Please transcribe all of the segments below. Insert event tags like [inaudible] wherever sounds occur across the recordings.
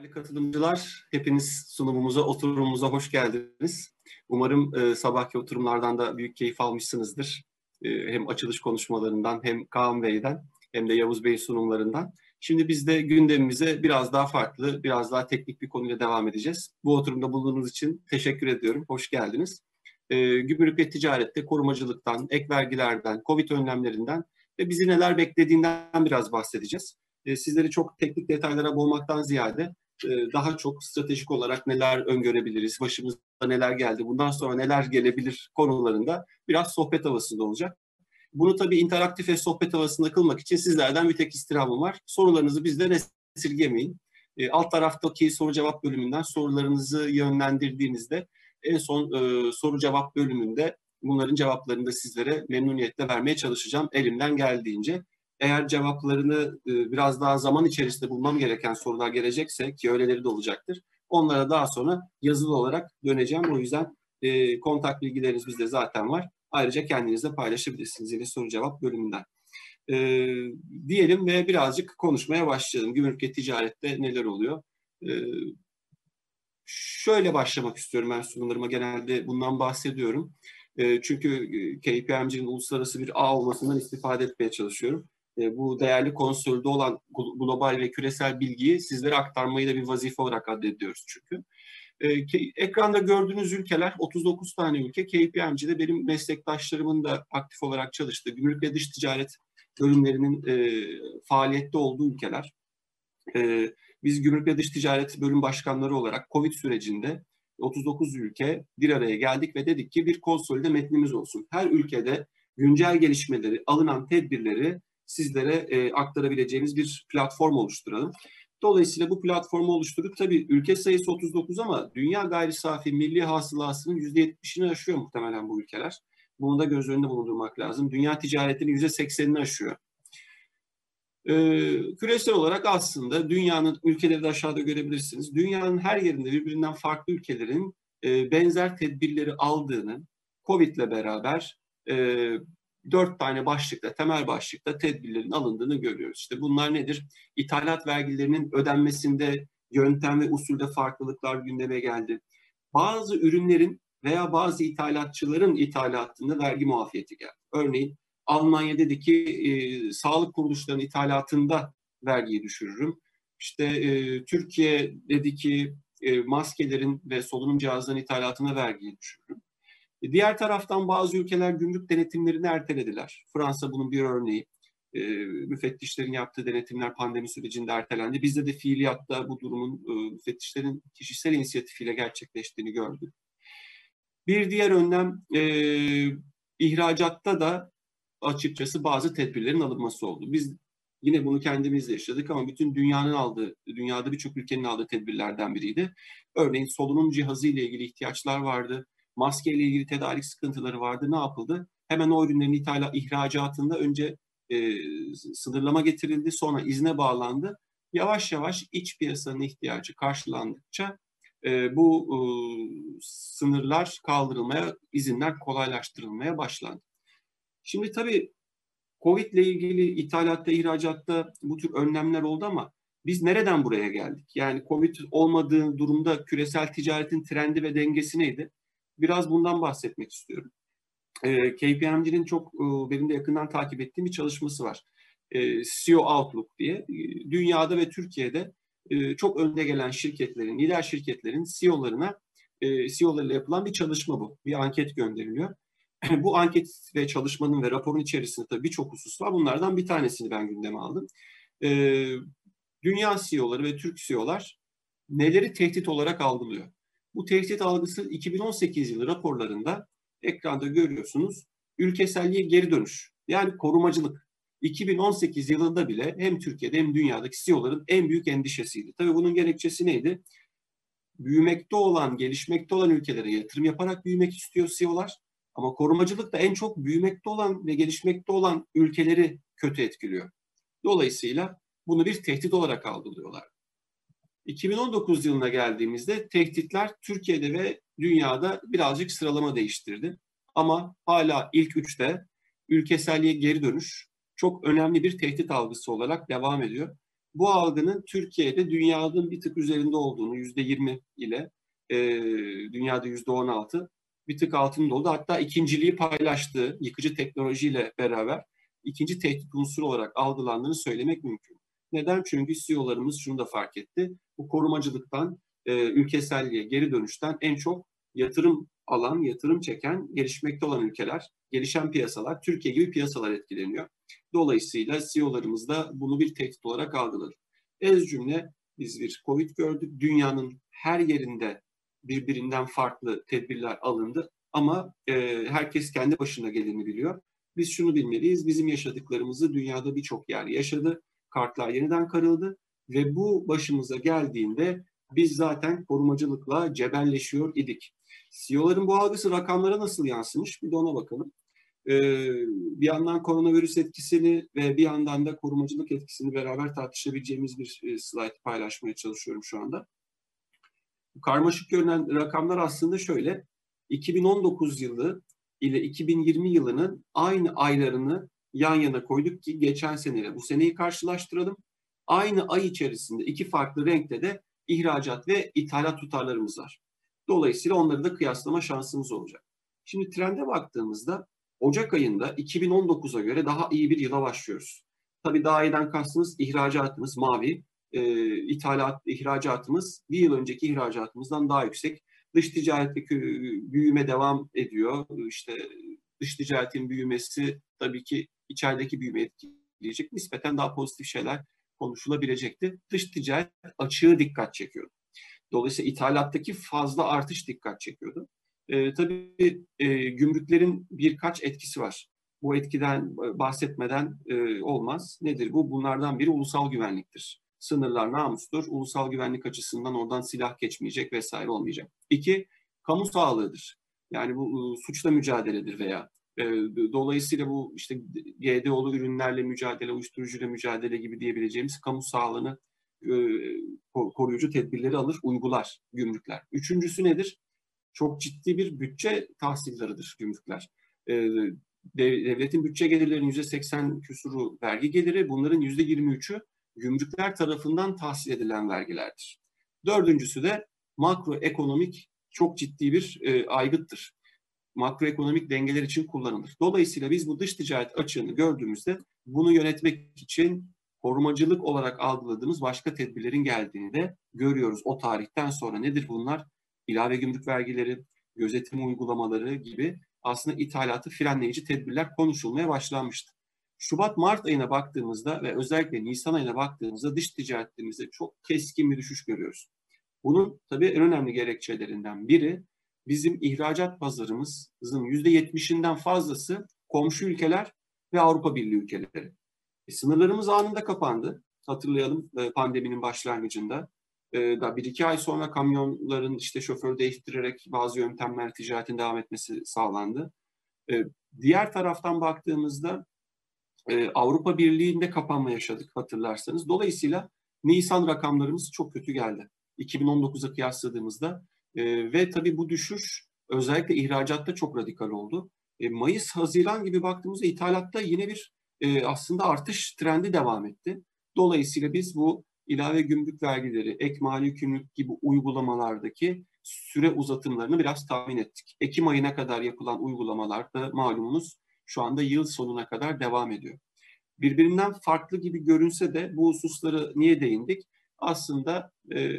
Değerli katılımcılar, hepiniz sunumumuza, oturumumuza hoş geldiniz. Umarım e, sabahki oturumlardan da büyük keyif almışsınızdır. E, hem açılış konuşmalarından, hem Kaan Bey'den, hem de Yavuz Bey sunumlarından. Şimdi biz de gündemimize biraz daha farklı, biraz daha teknik bir konuyla devam edeceğiz. Bu oturumda bulunduğunuz için teşekkür ediyorum, hoş geldiniz. E, gümrük ve ticarette korumacılıktan, ek vergilerden, COVID önlemlerinden ve bizi neler beklediğinden biraz bahsedeceğiz. E, sizleri çok teknik detaylara boğmaktan ziyade daha çok stratejik olarak neler öngörebiliriz, başımızda neler geldi, bundan sonra neler gelebilir konularında biraz sohbet havasında olacak. Bunu tabii interaktif ve sohbet havasında kılmak için sizlerden bir tek istirhamım var. Sorularınızı bizden esirgemeyin. E, alt taraftaki soru cevap bölümünden sorularınızı yönlendirdiğinizde en son e, soru cevap bölümünde bunların cevaplarını da sizlere memnuniyetle vermeye çalışacağım elimden geldiğince. Eğer cevaplarını e, biraz daha zaman içerisinde bulmam gereken sorular gelecekse ki öyleleri de olacaktır. Onlara daha sonra yazılı olarak döneceğim. O yüzden e, kontak bilgileriniz bizde zaten var. Ayrıca kendinizle paylaşabilirsiniz yine soru cevap bölümünden. E, diyelim ve birazcık konuşmaya başlayalım. Gümrük ve ticarette neler oluyor? E, şöyle başlamak istiyorum ben sunumlarıma genelde bundan bahsediyorum. E, çünkü KPMG'nin uluslararası bir ağ olmasından istifade etmeye çalışıyorum. E, bu değerli konsolide olan global ve küresel bilgiyi sizlere aktarmayı da bir vazife olarak addediyoruz çünkü. E, ekranda gördüğünüz ülkeler 39 tane ülke. KPMG'de benim meslektaşlarımın da aktif olarak çalıştığı gümrük ve dış ticaret bölümlerinin e, faaliyette olduğu ülkeler. Biz gümrük ve dış ticaret bölüm başkanları olarak COVID sürecinde 39 ülke bir araya geldik ve dedik ki bir konsolide metnimiz olsun. Her ülkede güncel gelişmeleri, alınan tedbirleri sizlere e, aktarabileceğimiz bir platform oluşturalım. Dolayısıyla bu platformu oluşturup tabii ülke sayısı 39 ama dünya gayri safi milli hasılasının %70'ini aşıyor muhtemelen bu ülkeler. Bunu da göz önünde bulundurmak lazım. Dünya ticaretinin %80'ini aşıyor. Ee, küresel olarak aslında dünyanın ülkeleri de aşağıda görebilirsiniz. Dünyanın her yerinde birbirinden farklı ülkelerin e, benzer tedbirleri aldığını Covid ile beraber e, dört tane başlıkta, temel başlıkta tedbirlerin alındığını görüyoruz. İşte bunlar nedir? İthalat vergilerinin ödenmesinde yöntem ve usulde farklılıklar gündeme geldi. Bazı ürünlerin veya bazı ithalatçıların ithalatında vergi muafiyeti geldi. Örneğin Almanya dedi ki e, sağlık kuruluşlarının ithalatında vergiyi düşürürüm. İşte e, Türkiye dedi ki e, maskelerin ve solunum cihazlarının ithalatına vergiyi düşürürüm. E, diğer taraftan bazı ülkeler gümrük denetimlerini ertelediler. Fransa bunun bir örneği. E, müfettişlerin yaptığı denetimler pandemi sürecinde ertelendi. Bizde de fiiliyatta bu durumun e, müfettişlerin kişisel inisiyatifiyle gerçekleştiğini gördük. Bir diğer önlem e, ihracatta da açıkçası bazı tedbirlerin alınması oldu. Biz yine bunu kendimizle yaşadık ama bütün dünyanın aldığı, dünyada birçok ülkenin aldığı tedbirlerden biriydi. Örneğin solunum cihazı ile ilgili ihtiyaçlar vardı maske ile ilgili tedarik sıkıntıları vardı. Ne yapıldı? Hemen o ürünlerin ithalat ihracatında önce e, sınırlama getirildi, sonra izne bağlandı. Yavaş yavaş iç piyasanın ihtiyacı karşılandıkça e, bu e, sınırlar kaldırılmaya, izinler kolaylaştırılmaya başlandı. Şimdi tabii Covid ile ilgili ithalatta, ihracatta bu tür önlemler oldu ama biz nereden buraya geldik? Yani Covid olmadığı durumda küresel ticaretin trendi ve dengesi neydi? Biraz bundan bahsetmek istiyorum. E, KPMG'nin çok e, benim de yakından takip ettiğim bir çalışması var. E, CEO Outlook diye. E, dünyada ve Türkiye'de e, çok önde gelen şirketlerin, lider şirketlerin CEO'larına e, CEO'larıyla yapılan bir çalışma bu. Bir anket gönderiliyor. [laughs] bu anket ve çalışmanın ve raporun içerisinde tabii birçok husus var. Bunlardan bir tanesini ben gündeme aldım. E, dünya CEO'ları ve Türk CEO'lar neleri tehdit olarak algılıyor? Bu tehdit algısı 2018 yılı raporlarında ekranda görüyorsunuz ülkeselliğe geri dönüş yani korumacılık 2018 yılında bile hem Türkiye'de hem dünyadaki CEO'ların en büyük endişesiydi. Tabii bunun gerekçesi neydi? Büyümekte olan, gelişmekte olan ülkelere yatırım yaparak büyümek istiyor CEO'lar. Ama korumacılık da en çok büyümekte olan ve gelişmekte olan ülkeleri kötü etkiliyor. Dolayısıyla bunu bir tehdit olarak algılıyorlar. 2019 yılına geldiğimizde tehditler Türkiye'de ve dünyada birazcık sıralama değiştirdi. Ama hala ilk üçte ülkeselliğe geri dönüş çok önemli bir tehdit algısı olarak devam ediyor. bu algının Türkiye'de dünyanın bir tık üzerinde olduğunu yüzde yirmi ile e, dünyada yüzde on altı bir tık altında oldu. Hatta ikinciliği paylaştığı yıkıcı teknolojiyle beraber ikinci tehdit unsuru olarak algılandığını söylemek mümkün. Neden? Çünkü CEO'larımız şunu da fark etti. Bu korumacılıktan, e, ülkeselliğe geri dönüşten en çok yatırım alan, yatırım çeken, gelişmekte olan ülkeler, gelişen piyasalar, Türkiye gibi piyasalar etkileniyor. Dolayısıyla CEO'larımız da bunu bir tehdit olarak algıladı. Ez cümle biz bir Covid gördük. Dünyanın her yerinde birbirinden farklı tedbirler alındı. Ama e, herkes kendi başına geleni biliyor. Biz şunu bilmeliyiz, bizim yaşadıklarımızı dünyada birçok yer yaşadı. Kartlar yeniden karıldı ve bu başımıza geldiğinde biz zaten korumacılıkla cebelleşiyor idik. CEO'ların bu algısı rakamlara nasıl yansımış bir de ona bakalım. Ee, bir yandan koronavirüs etkisini ve bir yandan da korumacılık etkisini beraber tartışabileceğimiz bir e, slide paylaşmaya çalışıyorum şu anda. Karmaşık görünen rakamlar aslında şöyle. 2019 yılı ile 2020 yılının aynı aylarını yan yana koyduk ki geçen seneyle bu seneyi karşılaştıralım. Aynı ay içerisinde iki farklı renkte de ihracat ve ithalat tutarlarımız var. Dolayısıyla onları da kıyaslama şansımız olacak. Şimdi trende baktığımızda Ocak ayında 2019'a göre daha iyi bir yıla başlıyoruz. Tabii daha iyiden kastımız ihracatımız mavi, e, ithalat, ihracatımız bir yıl önceki ihracatımızdan daha yüksek. Dış ticaretteki büyüme devam ediyor. İşte dış ticaretin büyümesi tabii ki içerideki büyüme etkileyecek. Nispeten daha pozitif şeyler konuşulabilecekti. Dış ticaret açığı dikkat çekiyordu. Dolayısıyla ithalattaki fazla artış dikkat çekiyordu. E, tabii e, gümrüklerin birkaç etkisi var. Bu etkiden bahsetmeden e, olmaz. Nedir bu? Bunlardan biri ulusal güvenliktir. Sınırlar namustur. Ulusal güvenlik açısından oradan silah geçmeyecek vesaire olmayacak. İki, kamu sağlığıdır. Yani bu e, suçla mücadeledir veya e, dolayısıyla bu işte GDO'lu ürünlerle mücadele, uyuşturucuyla mücadele gibi diyebileceğimiz kamu sağlığını e, koruyucu tedbirleri alır, uygular gümrükler. Üçüncüsü nedir? Çok ciddi bir bütçe tahsilleridir gümrükler. E, devletin bütçe gelirlerinin %80 küsuru vergi geliri, bunların %23'ü gümrükler tarafından tahsil edilen vergilerdir. Dördüncüsü de makroekonomik çok ciddi bir e, aygıttır. Makroekonomik dengeler için kullanılır. Dolayısıyla biz bu dış ticaret açığını gördüğümüzde bunu yönetmek için korumacılık olarak algıladığımız başka tedbirlerin geldiğini de görüyoruz. O tarihten sonra nedir bunlar? İlave gümrük vergileri, gözetim uygulamaları gibi aslında ithalatı frenleyici tedbirler konuşulmaya başlanmıştı. Şubat-Mart ayına baktığımızda ve özellikle Nisan ayına baktığımızda dış ticaretimizde çok keskin bir düşüş görüyoruz. Bunun tabii en önemli gerekçelerinden biri bizim ihracat pazarımızın %70'inden fazlası komşu ülkeler ve Avrupa Birliği ülkeleri. E, sınırlarımız anında kapandı. Hatırlayalım e, pandeminin başlangıcında. E, da bir iki ay sonra kamyonların işte şoför değiştirerek bazı yöntemler ticaretin devam etmesi sağlandı. E, diğer taraftan baktığımızda e, Avrupa Birliği'nde kapanma yaşadık hatırlarsanız. Dolayısıyla Nisan rakamlarımız çok kötü geldi. 2019'a kıyasladığımızda e, ve tabii bu düşüş özellikle ihracatta çok radikal oldu. E, Mayıs, Haziran gibi baktığımızda ithalatta yine bir e, aslında artış trendi devam etti. Dolayısıyla biz bu ilave gümrük vergileri, ek mali yükümlülük gibi uygulamalardaki süre uzatımlarını biraz tahmin ettik. Ekim ayına kadar yapılan uygulamalar da malumunuz şu anda yıl sonuna kadar devam ediyor. Birbirinden farklı gibi görünse de bu hususları niye değindik? Aslında e,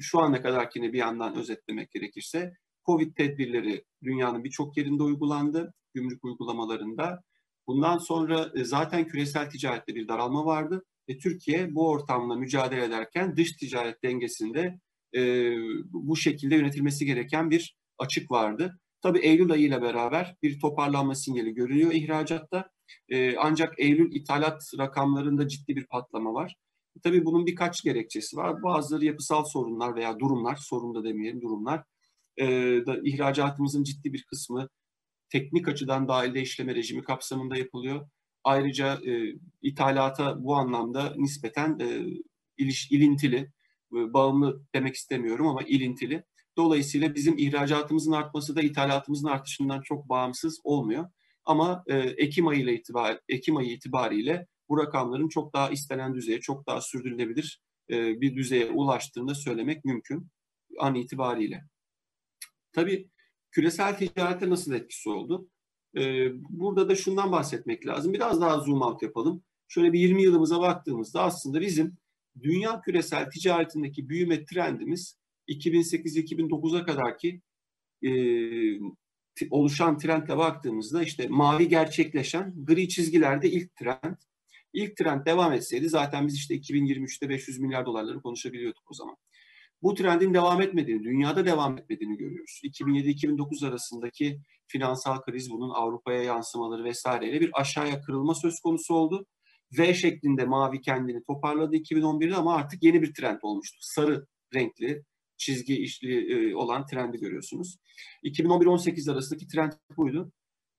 şu ana kadarkini bir yandan özetlemek gerekirse Covid tedbirleri dünyanın birçok yerinde uygulandı, gümrük uygulamalarında. Bundan sonra e, zaten küresel ticarette bir daralma vardı ve Türkiye bu ortamla mücadele ederken dış ticaret dengesinde e, bu şekilde yönetilmesi gereken bir açık vardı. Tabii Eylül ayı ile beraber bir toparlanma sinyali görünüyor ihracatta. E, ancak Eylül ithalat rakamlarında ciddi bir patlama var. Tabii bunun birkaç gerekçesi var. Bazıları yapısal sorunlar veya durumlar, sorun da demeyelim durumlar. E, da ihracatımızın ciddi bir kısmı teknik açıdan dahilde işleme rejimi kapsamında yapılıyor. Ayrıca e, ithalata bu anlamda nispeten e, iliş, ilintili, e, bağımlı demek istemiyorum ama ilintili. Dolayısıyla bizim ihracatımızın artması da ithalatımızın artışından çok bağımsız olmuyor. Ama e, Ekim ayı ile itibar Ekim ayı itibariyle bu rakamların çok daha istenen düzeye, çok daha sürdürülebilir e, bir düzeye ulaştığını söylemek mümkün an itibariyle. Tabii küresel ticarete nasıl etkisi oldu? E, burada da şundan bahsetmek lazım. Biraz daha zoom out yapalım. Şöyle bir 20 yılımıza baktığımızda aslında bizim dünya küresel ticaretindeki büyüme trendimiz 2008-2009'a kadar ki e, oluşan trendle baktığımızda işte mavi gerçekleşen gri çizgilerde ilk trend. İlk trend devam etseydi zaten biz işte 2023'te 500 milyar dolarları konuşabiliyorduk o zaman. Bu trendin devam etmediğini, dünyada devam etmediğini görüyoruz. 2007-2009 arasındaki finansal kriz bunun Avrupa'ya yansımaları vesaireyle bir aşağıya kırılma söz konusu oldu. V şeklinde mavi kendini toparladı 2011'de ama artık yeni bir trend olmuştu. Sarı renkli çizgi işli e, olan trendi görüyorsunuz. 2011-18 arasındaki trend buydu.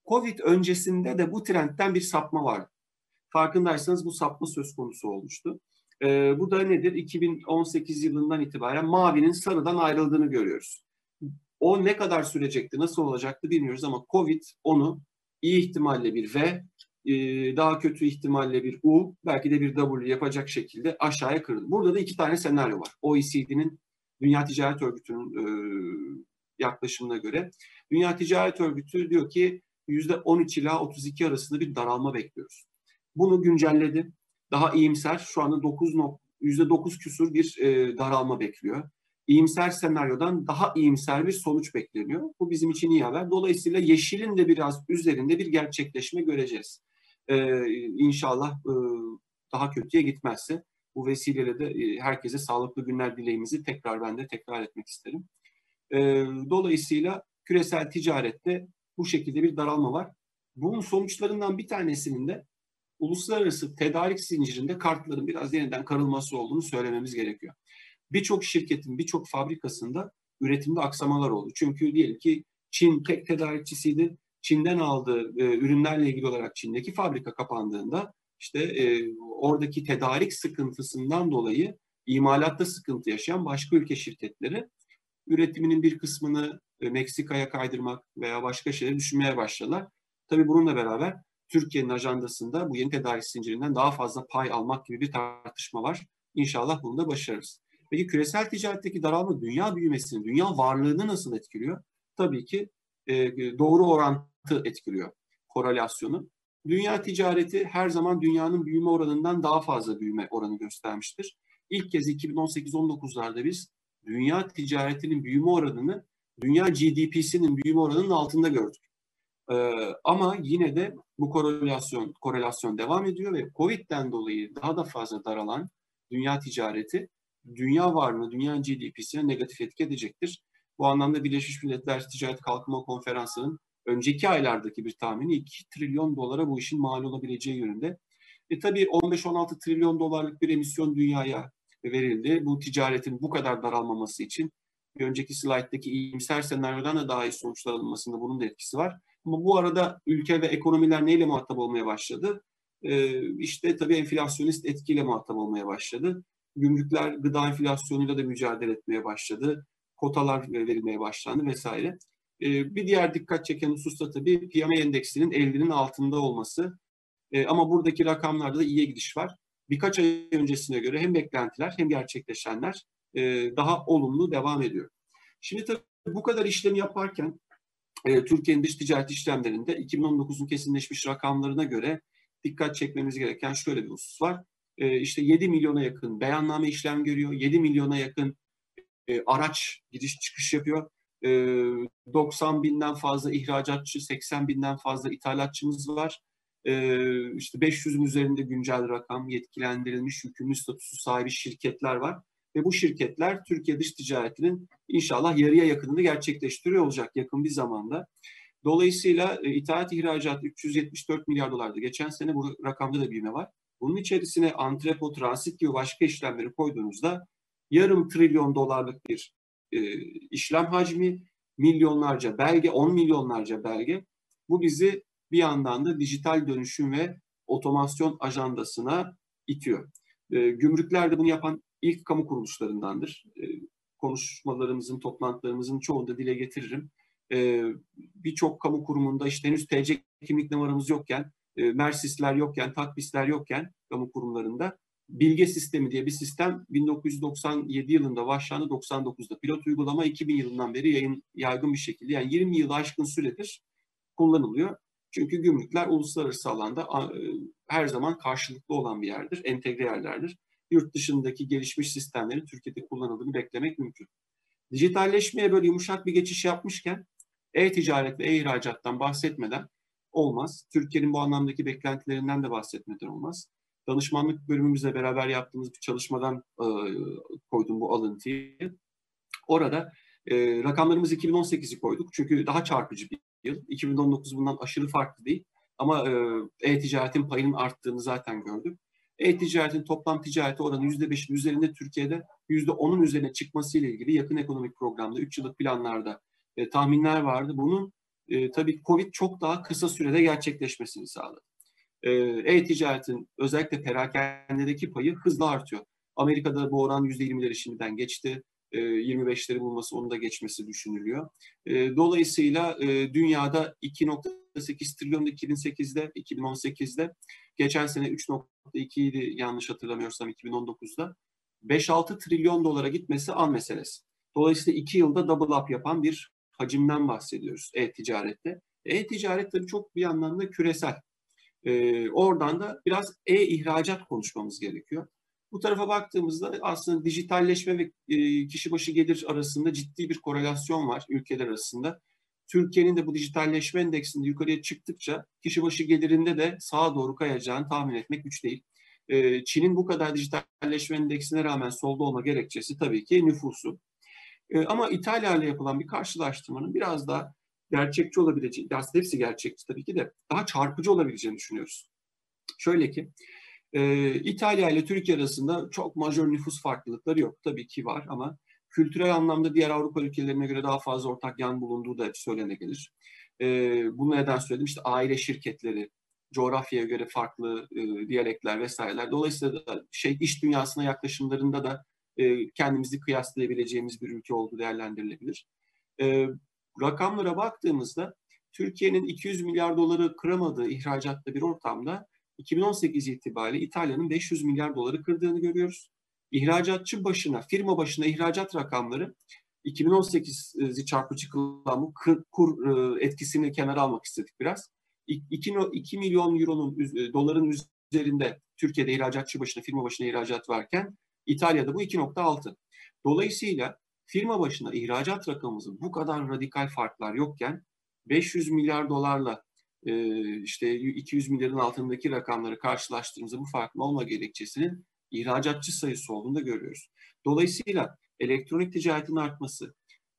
Covid öncesinde de bu trendten bir sapma vardı. Farkındaysanız bu sapma söz konusu olmuştu. E, bu da nedir? 2018 yılından itibaren mavinin sarıdan ayrıldığını görüyoruz. O ne kadar sürecekti, nasıl olacaktı bilmiyoruz ama Covid onu iyi ihtimalle bir V, e, daha kötü ihtimalle bir U, belki de bir W yapacak şekilde aşağıya kırdı. Burada da iki tane senaryo var. OECD'nin Dünya Ticaret Örgütü'nün e, yaklaşımına göre. Dünya Ticaret Örgütü diyor ki %13 ila 32 arasında bir daralma bekliyoruz. Bunu güncelledi. Daha iyimser şu anda 9 %9 küsur bir e, daralma bekliyor. İyimser senaryodan daha iyimser bir sonuç bekleniyor. Bu bizim için iyi haber. Dolayısıyla yeşilin de biraz üzerinde bir gerçekleşme göreceğiz. Ee, inşallah e, daha kötüye gitmezse bu vesileyle de e, herkese sağlıklı günler dileğimizi tekrar ben de tekrar etmek isterim. E, dolayısıyla küresel ticarette bu şekilde bir daralma var. Bunun sonuçlarından bir tanesinin de uluslararası tedarik zincirinde kartların biraz yeniden karılması olduğunu söylememiz gerekiyor. Birçok şirketin, birçok fabrikasında üretimde aksamalar oldu. Çünkü diyelim ki Çin tek tedarikçisiydi. Çin'den aldığı e, ürünlerle ilgili olarak Çin'deki fabrika kapandığında işte e, oradaki tedarik sıkıntısından dolayı imalatta sıkıntı yaşayan başka ülke şirketleri üretiminin bir kısmını e, Meksika'ya kaydırmak veya başka şeyleri düşünmeye başladılar. Tabii bununla beraber Türkiye'nin ajandasında bu yeni tedarik zincirinden daha fazla pay almak gibi bir tartışma var. İnşallah bunu da başarırız. Peki küresel ticaretteki daralma dünya büyümesini, dünya varlığını nasıl etkiliyor? Tabii ki e, doğru orantı etkiliyor korelasyonu. Dünya ticareti her zaman dünyanın büyüme oranından daha fazla büyüme oranı göstermiştir. İlk kez 2018-19'larda biz dünya ticaretinin büyüme oranını dünya GDP'sinin büyüme oranının altında gördük. Ee, ama yine de bu korelasyon korelasyon devam ediyor ve Covid'den dolayı daha da fazla daralan dünya ticareti dünya varlığı, dünya GDP'sine negatif etki edecektir. Bu anlamda Birleşmiş Milletler Ticaret Kalkınma Konferansı'nın önceki aylardaki bir tahmini 2 trilyon dolara bu işin mal olabileceği yönünde. E tabii 15-16 trilyon dolarlık bir emisyon dünyaya verildi. Bu ticaretin bu kadar daralmaması için bir önceki slayttaki iyimser senaryodan da daha iyi sonuçlar alınmasında bunun da etkisi var. Ama bu arada ülke ve ekonomiler neyle muhatap olmaya başladı? Ee, işte tabii enflasyonist etkiyle muhatap olmaya başladı. Gümrükler gıda enflasyonuyla da mücadele etmeye başladı. Kotalar verilmeye başlandı vesaire. Ee, bir diğer dikkat çeken husus da tabii piyano endeksinin 50'nin altında olması. Ee, ama buradaki rakamlarda da iyiye gidiş var. Birkaç ay öncesine göre hem beklentiler hem gerçekleşenler e, daha olumlu devam ediyor. Şimdi tabii bu kadar işlemi yaparken e, Türkiye'nin dış ticaret işlemlerinde 2019'un kesinleşmiş rakamlarına göre dikkat çekmemiz gereken şöyle bir husus var. E, işte 7 milyona yakın beyanname işlem görüyor. 7 milyona yakın araç giriş çıkış yapıyor. 90 binden fazla ihracatçı, 80 binden fazla ithalatçımız var. İşte 500'ün üzerinde güncel rakam, yetkilendirilmiş yükümlü statüsü sahibi şirketler var. Ve bu şirketler Türkiye dış ticaretinin inşallah yarıya yakınını gerçekleştiriyor olacak yakın bir zamanda. Dolayısıyla e, ithalat ihracat 374 milyar dolardı. Geçen sene bu rakamda da büyüme var. Bunun içerisine antrepo, transit gibi başka işlemleri koyduğunuzda yarım trilyon dolarlık bir e, işlem hacmi, milyonlarca belge, 10 milyonlarca belge. Bu bizi bir yandan da dijital dönüşüm ve otomasyon ajandasına itiyor. E, gümrükler bunu yapan ilk kamu kuruluşlarındandır. E, konuşmalarımızın, toplantılarımızın çoğunda dile getiririm. E, Birçok kamu kurumunda işte henüz TC kimlik numaramız yokken, e, Mersisler yokken, Takbisler yokken kamu kurumlarında bilge sistemi diye bir sistem 1997 yılında başlandı 99'da pilot uygulama 2000 yılından beri yayın yaygın bir şekilde yani 20 yıl aşkın süredir kullanılıyor. Çünkü gümrükler uluslararası alanda e, her zaman karşılıklı olan bir yerdir, entegre yerlerdir. Yurt dışındaki gelişmiş sistemlerin Türkiye'de kullanıldığını beklemek mümkün. Dijitalleşmeye böyle yumuşak bir geçiş yapmışken e-ticaret ve e-ihracattan bahsetmeden olmaz. Türkiye'nin bu anlamdaki beklentilerinden de bahsetmeden olmaz. Danışmanlık bölümümüzle beraber yaptığımız bir çalışmadan e, koydum bu alıntıyı. Orada e, rakamlarımız 2018'i koyduk çünkü daha çarpıcı bir yıl. 2019 bundan aşırı farklı değil. Ama e-ticaretin payının arttığını zaten gördük. E-ticaretin toplam ticareti oranı %5'in üzerinde Türkiye'de %10'un üzerine çıkması ile ilgili yakın ekonomik programda 3 yıllık planlarda e, tahminler vardı. Bunun e, tabii Covid çok daha kısa sürede gerçekleşmesini sağladı. E, e-ticaretin özellikle perakendedeki payı hızla artıyor. Amerika'da bu oran %20'leri şimdiden geçti. 25'leri bulması, onu da geçmesi düşünülüyor. Dolayısıyla dünyada 2.8 trilyon 2008'de, 2018'de, geçen sene 3.2 idi yanlış hatırlamıyorsam 2019'da. 5-6 trilyon dolara gitmesi an meselesi. Dolayısıyla 2 yılda double up yapan bir hacimden bahsediyoruz e-ticarette. E-ticaret tabii çok bir anlamda küresel. Ee, oradan da biraz e-ihracat konuşmamız gerekiyor. Bu tarafa baktığımızda aslında dijitalleşme ve e, kişi başı gelir arasında ciddi bir korelasyon var ülkeler arasında. Türkiye'nin de bu dijitalleşme endeksinde yukarıya çıktıkça kişi başı gelirinde de sağa doğru kayacağını tahmin etmek güç değil. E, Çin'in bu kadar dijitalleşme endeksine rağmen solda olma gerekçesi tabii ki nüfusu. E, ama İtalya ile yapılan bir karşılaştırmanın biraz daha gerçekçi olabileceği, aslında hepsi gerçekçi tabii ki de daha çarpıcı olabileceğini düşünüyoruz. Şöyle ki ee, İtalya ile Türkiye arasında çok majör nüfus farklılıkları yok. Tabii ki var ama kültürel anlamda diğer Avrupa ülkelerine göre daha fazla ortak yan bulunduğu da hep söylenebilir. Ee, bunu neden söyledim? İşte aile şirketleri, coğrafyaya göre farklı e, diyalekler vesaireler. Dolayısıyla da şey iş dünyasına yaklaşımlarında da e, kendimizi kıyaslayabileceğimiz bir ülke olduğu değerlendirilebilir. E, rakamlara baktığımızda Türkiye'nin 200 milyar doları kıramadığı ihracatta bir ortamda 2018 itibariyle İtalya'nın 500 milyar doları kırdığını görüyoruz. İhracatçı başına, firma başına ihracat rakamları 2018'i çarpıcı kılan bu kur e, etkisini kenara almak istedik biraz. 2, 2 milyon euronun e, doların üzerinde Türkiye'de ihracatçı başına, firma başına ihracat varken İtalya'da bu 2.6. Dolayısıyla firma başına ihracat rakamımızın bu kadar radikal farklar yokken 500 milyar dolarla işte 200 milyarın altındaki rakamları karşılaştırdığımızda bu farkın olma gerekçesinin ihracatçı sayısı olduğunu da görüyoruz. Dolayısıyla elektronik ticaretin artması,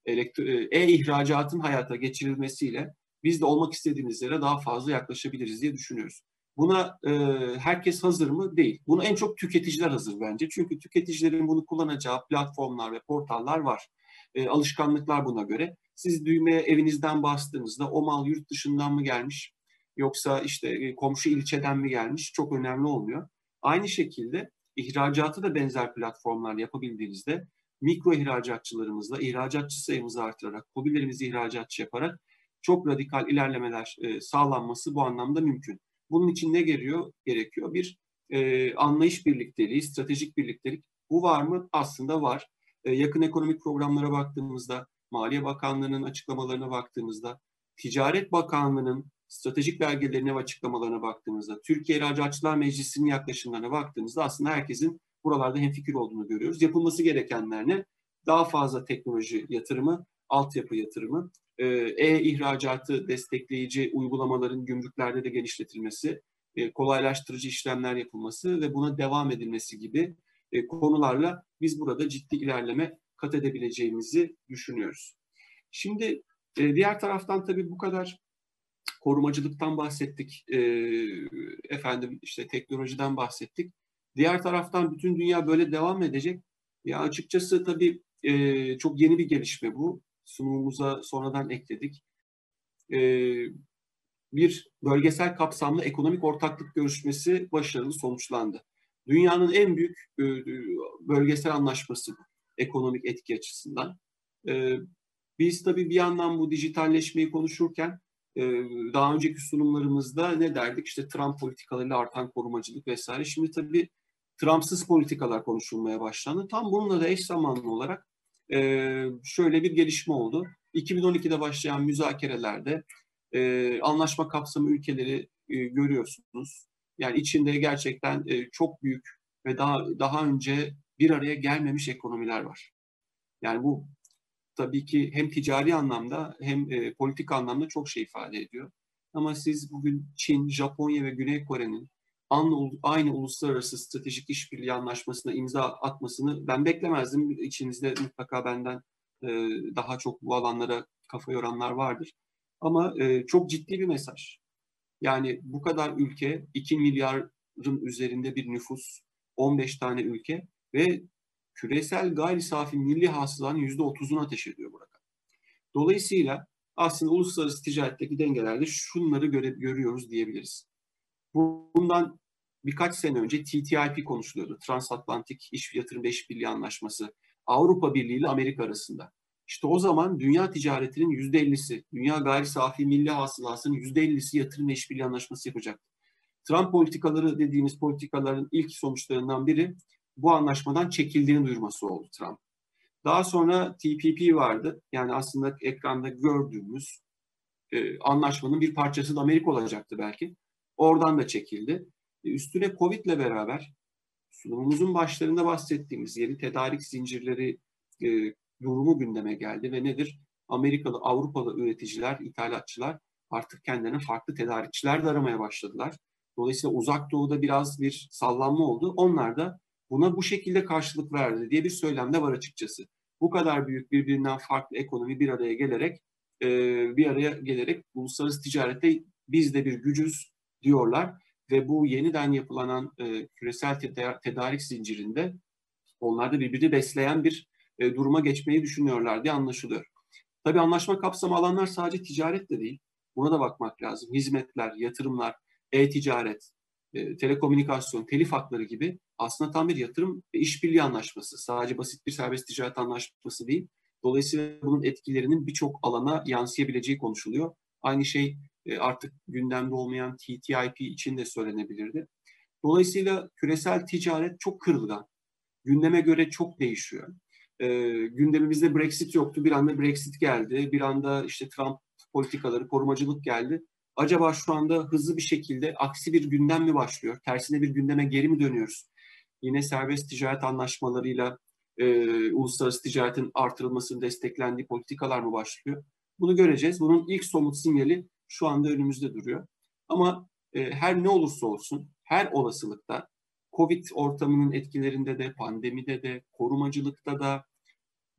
e-ihracatın hayata geçirilmesiyle biz de olmak istediğimiz yere daha fazla yaklaşabiliriz diye düşünüyoruz. Buna e, herkes hazır mı? Değil. Buna en çok tüketiciler hazır bence. Çünkü tüketicilerin bunu kullanacağı platformlar ve portallar var. E, alışkanlıklar buna göre. Siz düğmeye evinizden bastığınızda o mal yurt dışından mı gelmiş yoksa işte e, komşu ilçeden mi gelmiş çok önemli olmuyor. Aynı şekilde ihracatı da benzer platformlar yapabildiğinizde mikro ihracatçılarımızla ihracatçı sayımızı artırarak, hobilerimizi ihracatçı yaparak çok radikal ilerlemeler e, sağlanması bu anlamda mümkün. Bunun için ne gerekiyor? Gerekiyor bir e, anlayış birlikteliği, stratejik birliktelik. Bu var mı? Aslında var. E, yakın ekonomik programlara baktığımızda Maliye Bakanlığı'nın açıklamalarına baktığımızda, Ticaret Bakanlığı'nın stratejik belgelerine ve açıklamalarına baktığımızda, Türkiye İhracatçılar Meclisi'nin yaklaşımlarına baktığımızda aslında herkesin buralarda hemfikir olduğunu görüyoruz. Yapılması gerekenler ne? Daha fazla teknoloji yatırımı, altyapı yatırımı, e, e-ihracatı destekleyici uygulamaların gümrüklerde de genişletilmesi, e, kolaylaştırıcı işlemler yapılması ve buna devam edilmesi gibi e, konularla biz burada ciddi ilerleme kat edebileceğimizi düşünüyoruz. Şimdi diğer taraftan tabii bu kadar korumacılıktan bahsettik, e, efendim işte teknolojiden bahsettik. Diğer taraftan bütün dünya böyle devam edecek. Ya açıkçası tabii e, çok yeni bir gelişme bu. Sunumumuza sonradan ekledik. E, bir bölgesel kapsamlı ekonomik ortaklık görüşmesi başarılı sonuçlandı. Dünyanın en büyük e, bölgesel anlaşması ekonomik etki açısından. E, biz tabii bir yandan bu dijitalleşmeyi konuşurken daha önceki sunumlarımızda ne derdik? İşte Trump politikalarıyla artan korumacılık vesaire. Şimdi tabii Trump'sız politikalar konuşulmaya başlandı. Tam bununla da eş zamanlı olarak şöyle bir gelişme oldu. 2012'de başlayan müzakerelerde anlaşma kapsamı ülkeleri görüyorsunuz. Yani içinde gerçekten çok büyük ve daha daha önce bir araya gelmemiş ekonomiler var. Yani bu tabii ki hem ticari anlamda hem e, politik anlamda çok şey ifade ediyor. Ama siz bugün Çin, Japonya ve Güney Kore'nin aynı, aynı uluslararası stratejik işbirliği anlaşmasına imza atmasını ben beklemezdim. İçinizde mutlaka benden e, daha çok bu alanlara kafa yoranlar vardır. Ama e, çok ciddi bir mesaj. Yani bu kadar ülke, 2 milyarın üzerinde bir nüfus, 15 tane ülke ve küresel gayri safi milli hasılanın %30'unu ateş ediyor burada. Dolayısıyla aslında uluslararası ticaretteki dengelerde şunları göre, görüyoruz diyebiliriz. Bundan birkaç sene önce TTIP konuşuluyordu. Transatlantik İş Yatırım ve İşbirliği Anlaşması. Avrupa Birliği ile Amerika arasında. İşte o zaman dünya ticaretinin yüzde ellisi, dünya gayri safi milli hasılasının yüzde ellisi yatırım ve işbirliği anlaşması yapacak. Trump politikaları dediğimiz politikaların ilk sonuçlarından biri bu anlaşmadan çekildiğini duyurması oldu Trump. Daha sonra TPP vardı. Yani aslında ekranda gördüğümüz e, anlaşmanın bir parçası da Amerika olacaktı belki. Oradan da çekildi. E, üstüne Covid ile beraber sunumumuzun başlarında bahsettiğimiz yeni tedarik zincirleri e, durumu gündeme geldi ve nedir? Amerikalı, Avrupalı üreticiler, ithalatçılar artık kendilerine farklı tedarikçiler de aramaya başladılar. Dolayısıyla uzak doğuda biraz bir sallanma oldu. Onlar da buna bu şekilde karşılık verdi diye bir söylemde var açıkçası. Bu kadar büyük birbirinden farklı ekonomi bir araya gelerek e, bir araya gelerek uluslararası ticarette biz de bir gücüz diyorlar ve bu yeniden yapılanan e, küresel tedarik zincirinde onlar da birbirini besleyen bir e, duruma geçmeyi düşünüyorlar diye anlaşılıyor. Tabii anlaşma kapsamı alanlar sadece ticaret de değil. Buna da bakmak lazım. Hizmetler, yatırımlar, e-ticaret, e, telekomünikasyon, telif hakları gibi aslında tam bir yatırım ve işbirliği anlaşması. Sadece basit bir serbest ticaret anlaşması değil. Dolayısıyla bunun etkilerinin birçok alana yansıyabileceği konuşuluyor. Aynı şey e, artık gündemde olmayan TTIP için de söylenebilirdi. Dolayısıyla küresel ticaret çok kırılgan. Gündeme göre çok değişiyor. E, gündemimizde Brexit yoktu. Bir anda Brexit geldi. Bir anda işte Trump politikaları, korumacılık geldi acaba şu anda hızlı bir şekilde aksi bir gündem mi başlıyor? Tersine bir gündeme geri mi dönüyoruz? Yine serbest ticaret anlaşmalarıyla e, uluslararası ticaretin artırılmasını desteklendiği politikalar mı başlıyor? Bunu göreceğiz. Bunun ilk somut sinyali şu anda önümüzde duruyor. Ama e, her ne olursa olsun, her olasılıkta Covid ortamının etkilerinde de, pandemide de, korumacılıkta da,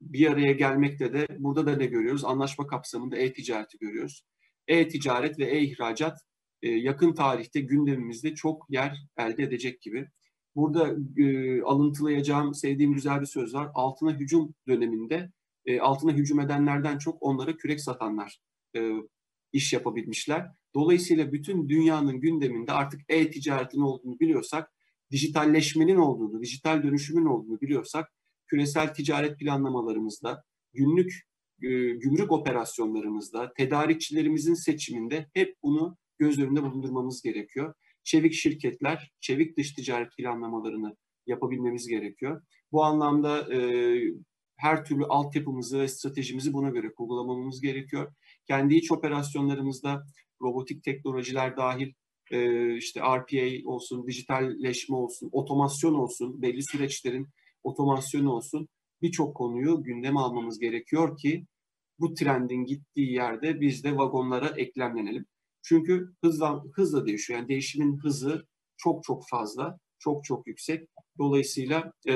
bir araya gelmekte de burada da ne görüyoruz? Anlaşma kapsamında e-ticareti görüyoruz e-ticaret ve e-ihracat e, yakın tarihte gündemimizde çok yer elde edecek gibi. Burada e, alıntılayacağım, sevdiğim güzel bir söz var. Altına hücum döneminde e, altına hücum edenlerden çok onlara kürek satanlar e, iş yapabilmişler. Dolayısıyla bütün dünyanın gündeminde artık e-ticaretin olduğunu biliyorsak, dijitalleşmenin olduğunu, dijital dönüşümün olduğunu biliyorsak, küresel ticaret planlamalarımızda, günlük gümrük operasyonlarımızda, tedarikçilerimizin seçiminde hep bunu göz önünde bulundurmamız gerekiyor. Çevik şirketler, çevik dış ticaret planlamalarını yapabilmemiz gerekiyor. Bu anlamda e, her türlü altyapımızı ve stratejimizi buna göre kurgulamamız gerekiyor. Kendi iç operasyonlarımızda robotik teknolojiler dahil e, işte RPA olsun, dijitalleşme olsun, otomasyon olsun, belli süreçlerin otomasyonu olsun birçok konuyu gündeme almamız gerekiyor ki bu trendin gittiği yerde biz de vagonlara eklemlenelim. Çünkü hızla, hızla değişiyor. Yani değişimin hızı çok çok fazla, çok çok yüksek. Dolayısıyla e,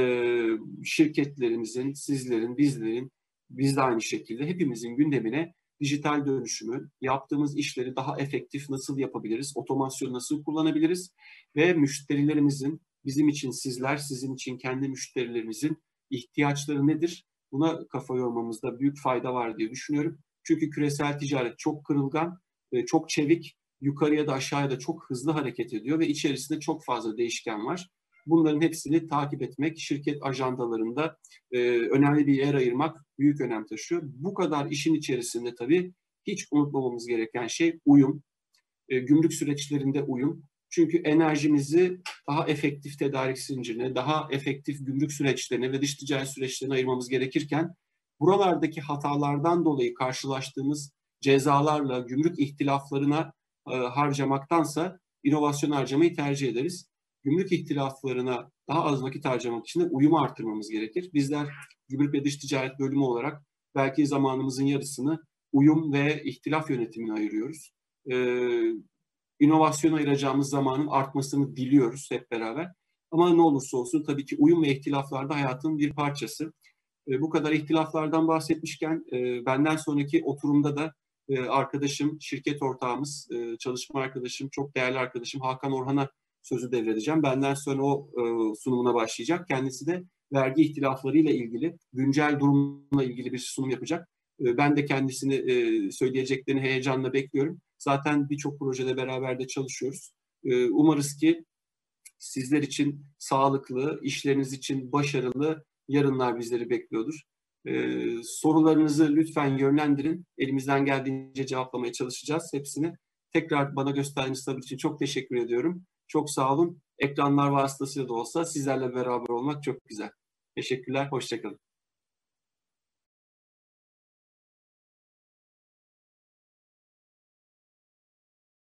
şirketlerimizin, sizlerin, bizlerin, biz de aynı şekilde hepimizin gündemine dijital dönüşümü, yaptığımız işleri daha efektif nasıl yapabiliriz, otomasyon nasıl kullanabiliriz ve müşterilerimizin, bizim için sizler, sizin için kendi müşterilerimizin ihtiyaçları nedir? Buna kafa yormamızda büyük fayda var diye düşünüyorum. Çünkü küresel ticaret çok kırılgan, çok çevik, yukarıya da aşağıya da çok hızlı hareket ediyor ve içerisinde çok fazla değişken var. Bunların hepsini takip etmek, şirket ajandalarında e, önemli bir yer ayırmak büyük önem taşıyor. Bu kadar işin içerisinde tabii hiç unutmamamız gereken şey uyum. E, gümrük süreçlerinde uyum. Çünkü enerjimizi daha efektif tedarik zincirine, daha efektif gümrük süreçlerine ve dış ticaret süreçlerine ayırmamız gerekirken buralardaki hatalardan dolayı karşılaştığımız cezalarla, gümrük ihtilaflarına e, harcamaktansa inovasyon harcamayı tercih ederiz. Gümrük ihtilaflarına daha az vakit harcamak için de uyumu artırmamız gerekir. Bizler gümrük ve dış ticaret bölümü olarak belki zamanımızın yarısını uyum ve ihtilaf yönetimine ayırıyoruz. Ee, inovasyona ayıracağımız zamanın artmasını diliyoruz hep beraber. Ama ne olursa olsun tabii ki uyum ve ihtilaflar da hayatın bir parçası. E, bu kadar ihtilaflardan bahsetmişken e, benden sonraki oturumda da e, arkadaşım, şirket ortağımız, e, çalışma arkadaşım, çok değerli arkadaşım Hakan Orhan'a sözü devredeceğim. Benden sonra o e, sunumuna başlayacak. Kendisi de vergi ihtilaflarıyla ilgili, güncel durumla ilgili bir sunum yapacak. E, ben de kendisini e, söyleyeceklerini heyecanla bekliyorum. Zaten birçok projede beraber de çalışıyoruz. E, umarız ki sizler için sağlıklı, işleriniz için başarılı yarınlar bizleri bekliyordur. Ee, sorularınızı lütfen yönlendirin. Elimizden geldiğince cevaplamaya çalışacağız hepsini. Tekrar bana gösterdiğiniz sabır için çok teşekkür ediyorum. Çok sağ olun. Ekranlar vasıtasıyla da olsa sizlerle beraber olmak çok güzel. Teşekkürler, hoşçakalın.